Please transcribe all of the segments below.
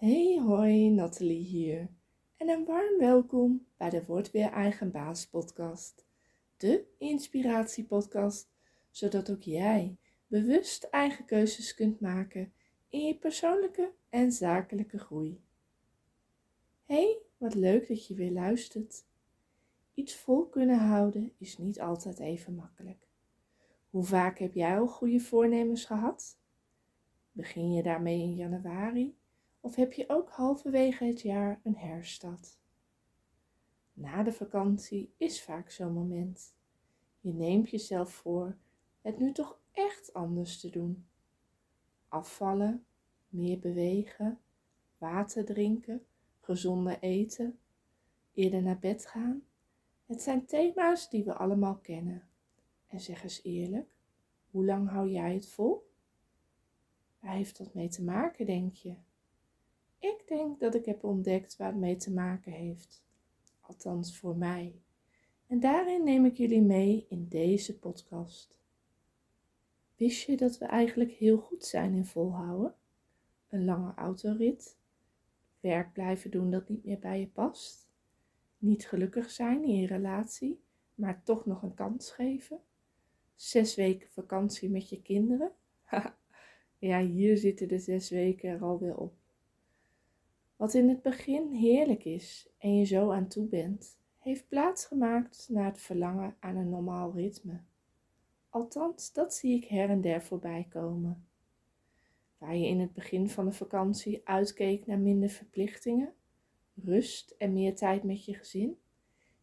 Hey hoi, Nathalie hier. En een warm welkom bij de Word Weer Eigen Baas podcast. De inspiratiepodcast, zodat ook jij bewust eigen keuzes kunt maken in je persoonlijke en zakelijke groei. Hey, wat leuk dat je weer luistert. Iets vol kunnen houden is niet altijd even makkelijk. Hoe vaak heb jij al goede voornemens gehad? Begin je daarmee in januari of heb je ook halverwege het jaar een herstart? Na de vakantie is vaak zo'n moment. Je neemt jezelf voor het nu toch echt anders te doen. Afvallen, meer bewegen, water drinken, gezonder eten, eerder naar bed gaan. Het zijn thema's die we allemaal kennen. En zeg eens eerlijk, hoe lang hou jij het vol? Waar heeft dat mee te maken, denk je? Ik denk dat ik heb ontdekt waar het mee te maken heeft. Althans voor mij. En daarin neem ik jullie mee in deze podcast. Wist je dat we eigenlijk heel goed zijn in volhouden? Een lange autorit? Werk blijven doen dat niet meer bij je past? Niet gelukkig zijn in je relatie, maar toch nog een kans geven? Zes weken vakantie met je kinderen? ja, hier zitten de zes weken er alweer op. Wat in het begin heerlijk is en je zo aan toe bent, heeft plaatsgemaakt naar het verlangen aan een normaal ritme. Althans, dat zie ik her en der voorbij komen. Waar je in het begin van de vakantie uitkeek naar minder verplichtingen, rust en meer tijd met je gezin,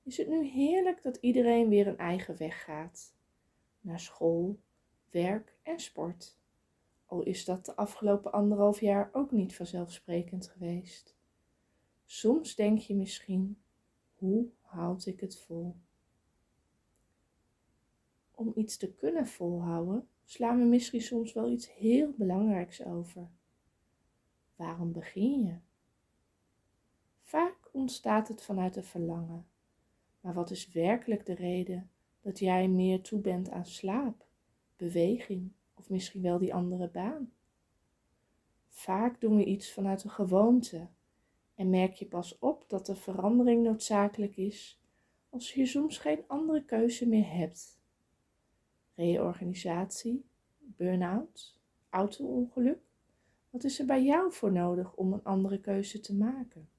is het nu heerlijk dat iedereen weer een eigen weg gaat. Naar school, werk en sport. Al is dat de afgelopen anderhalf jaar ook niet vanzelfsprekend geweest. Soms denk je misschien, hoe houd ik het vol? Om iets te kunnen volhouden, slaan we misschien soms wel iets heel belangrijks over. Waarom begin je? Vaak ontstaat het vanuit een verlangen. Maar wat is werkelijk de reden dat jij meer toe bent aan slaap, beweging of misschien wel die andere baan? Vaak doen we iets vanuit een gewoonte en merk je pas op dat de verandering noodzakelijk is als je soms geen andere keuze meer hebt. Reorganisatie, burn-out, auto-ongeluk. Wat is er bij jou voor nodig om een andere keuze te maken?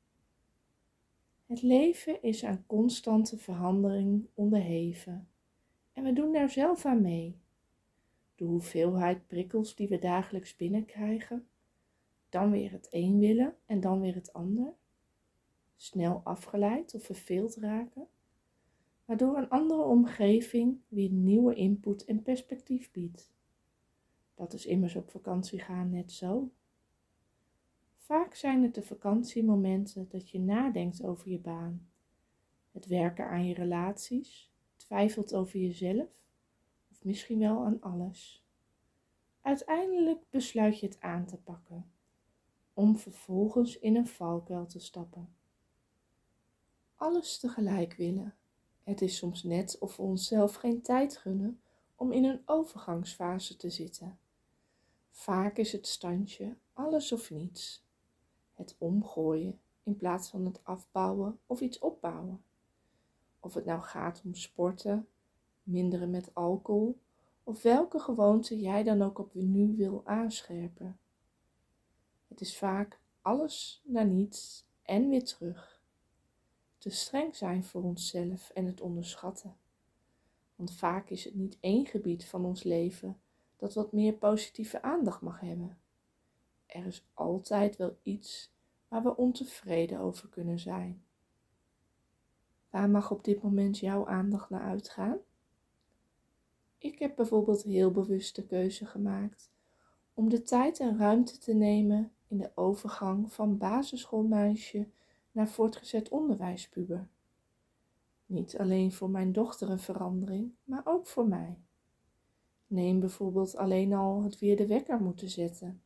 Het leven is aan constante verandering onderheven en we doen daar zelf aan mee. De hoeveelheid prikkels die we dagelijks binnenkrijgen, dan weer het een willen en dan weer het ander, snel afgeleid of verveeld raken, waardoor een andere omgeving weer nieuwe input en perspectief biedt. Dat is immers op vakantie gaan net zo. Vaak zijn het de vakantiemomenten dat je nadenkt over je baan, het werken aan je relaties, twijfelt over jezelf misschien wel aan alles. Uiteindelijk besluit je het aan te pakken, om vervolgens in een valkuil te stappen. Alles tegelijk willen. Het is soms net of we onszelf geen tijd gunnen om in een overgangsfase te zitten. Vaak is het standje alles of niets het omgooien in plaats van het afbouwen of iets opbouwen. Of het nou gaat om sporten, minderen met alcohol of welke gewoonte jij dan ook op nu wil aanscherpen. Het is vaak alles naar niets en weer terug. Te streng zijn voor onszelf en het onderschatten. Want vaak is het niet één gebied van ons leven dat wat meer positieve aandacht mag hebben. Er is altijd wel iets waar we ontevreden over kunnen zijn. Waar mag op dit moment jouw aandacht naar uitgaan? Ik heb bijvoorbeeld heel bewust de keuze gemaakt om de tijd en ruimte te nemen in de overgang van basisschoolmeisje naar voortgezet onderwijspuber. Niet alleen voor mijn dochter een verandering, maar ook voor mij. Neem bijvoorbeeld alleen al het weer de wekker moeten zetten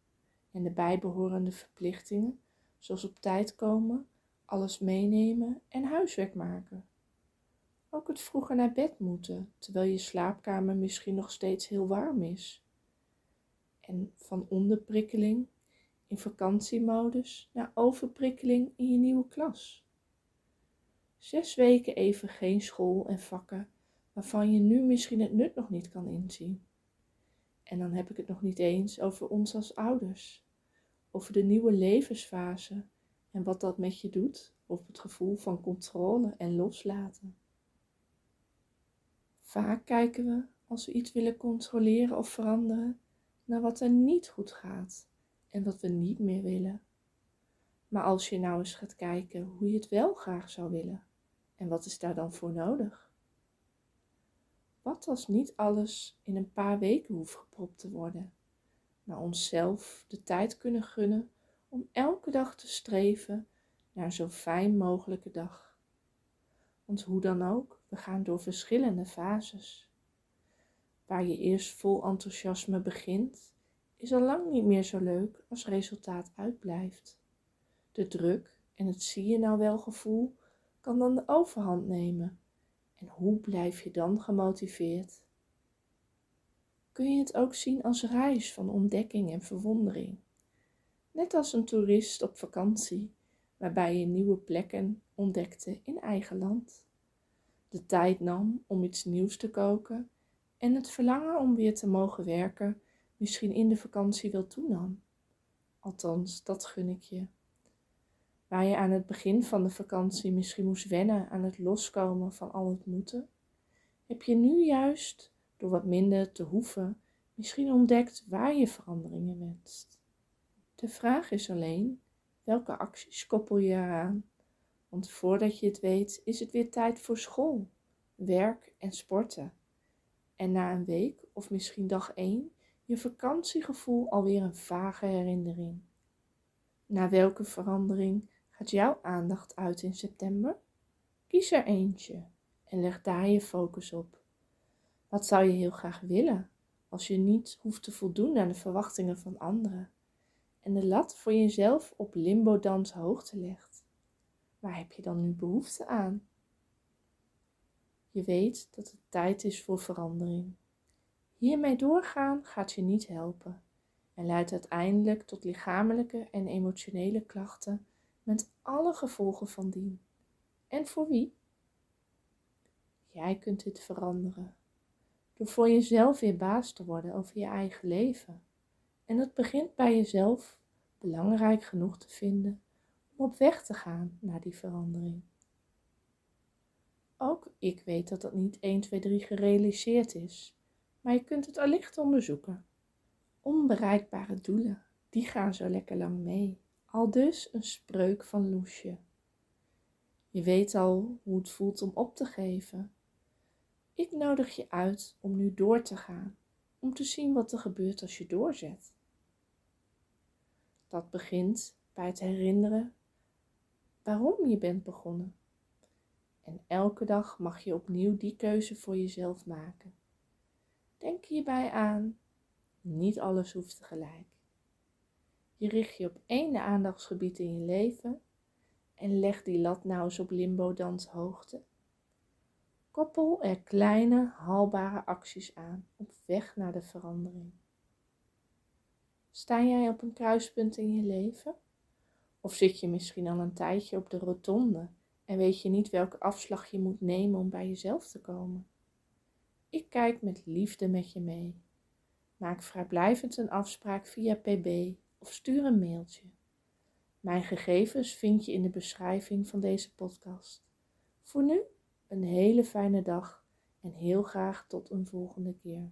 en de bijbehorende verplichtingen, zoals op tijd komen, alles meenemen en huiswerk maken. Ook het vroeger naar bed moeten, terwijl je slaapkamer misschien nog steeds heel warm is. En van onderprikkeling in vakantiemodus na overprikkeling in je nieuwe klas. Zes weken even geen school en vakken waarvan je nu misschien het nut nog niet kan inzien. En dan heb ik het nog niet eens over ons als ouders, over de nieuwe levensfase en wat dat met je doet, of het gevoel van controle en loslaten. Vaak kijken we, als we iets willen controleren of veranderen, naar wat er niet goed gaat en wat we niet meer willen. Maar als je nou eens gaat kijken hoe je het wel graag zou willen, en wat is daar dan voor nodig? Wat als niet alles in een paar weken hoeft gepropt te worden, maar onszelf de tijd kunnen gunnen om elke dag te streven naar zo fijn mogelijke dag? Want hoe dan ook, we gaan door verschillende fases. Waar je eerst vol enthousiasme begint, is al lang niet meer zo leuk als resultaat uitblijft. De druk en het zie je nou wel gevoel kan dan de overhand nemen. En hoe blijf je dan gemotiveerd? Kun je het ook zien als reis van ontdekking en verwondering? Net als een toerist op vakantie, waarbij je nieuwe plekken ontdekte in eigen land. De tijd nam om iets nieuws te koken en het verlangen om weer te mogen werken misschien in de vakantie wel toenam. Althans, dat gun ik je. Waar je aan het begin van de vakantie misschien moest wennen aan het loskomen van al het moeten, heb je nu juist, door wat minder te hoeven, misschien ontdekt waar je veranderingen wenst. De vraag is alleen, welke acties koppel je eraan? Want voordat je het weet, is het weer tijd voor school, werk en sporten. En na een week of misschien dag één, je vakantiegevoel alweer een vage herinnering. Naar welke verandering gaat jouw aandacht uit in september? Kies er eentje en leg daar je focus op. Wat zou je heel graag willen als je niet hoeft te voldoen aan de verwachtingen van anderen en de lat voor jezelf op limbo-dans hoogte legt? Waar heb je dan nu behoefte aan? Je weet dat het tijd is voor verandering. Hiermee doorgaan gaat je niet helpen en leidt uiteindelijk tot lichamelijke en emotionele klachten met alle gevolgen van dien. En voor wie? Jij kunt dit veranderen door voor jezelf weer baas te worden over je eigen leven. En dat begint bij jezelf belangrijk genoeg te vinden op weg te gaan naar die verandering. Ook ik weet dat dat niet 1, 2, 3 gerealiseerd is, maar je kunt het allicht onderzoeken. Onbereikbare doelen, die gaan zo lekker lang mee. Al dus een spreuk van Loesje. Je weet al hoe het voelt om op te geven. Ik nodig je uit om nu door te gaan, om te zien wat er gebeurt als je doorzet. Dat begint bij het herinneren waarom je bent begonnen. En elke dag mag je opnieuw die keuze voor jezelf maken. Denk hierbij aan, niet alles hoeft tegelijk. Je richt je op één aandachtsgebied in je leven en leg die lat nou eens op limbo danshoogte. Koppel er kleine, haalbare acties aan op weg naar de verandering. Sta jij op een kruispunt in je leven? Of zit je misschien al een tijdje op de rotonde en weet je niet welke afslag je moet nemen om bij jezelf te komen? Ik kijk met liefde met je mee. Maak vrijblijvend een afspraak via pb of stuur een mailtje. Mijn gegevens vind je in de beschrijving van deze podcast. Voor nu een hele fijne dag en heel graag tot een volgende keer.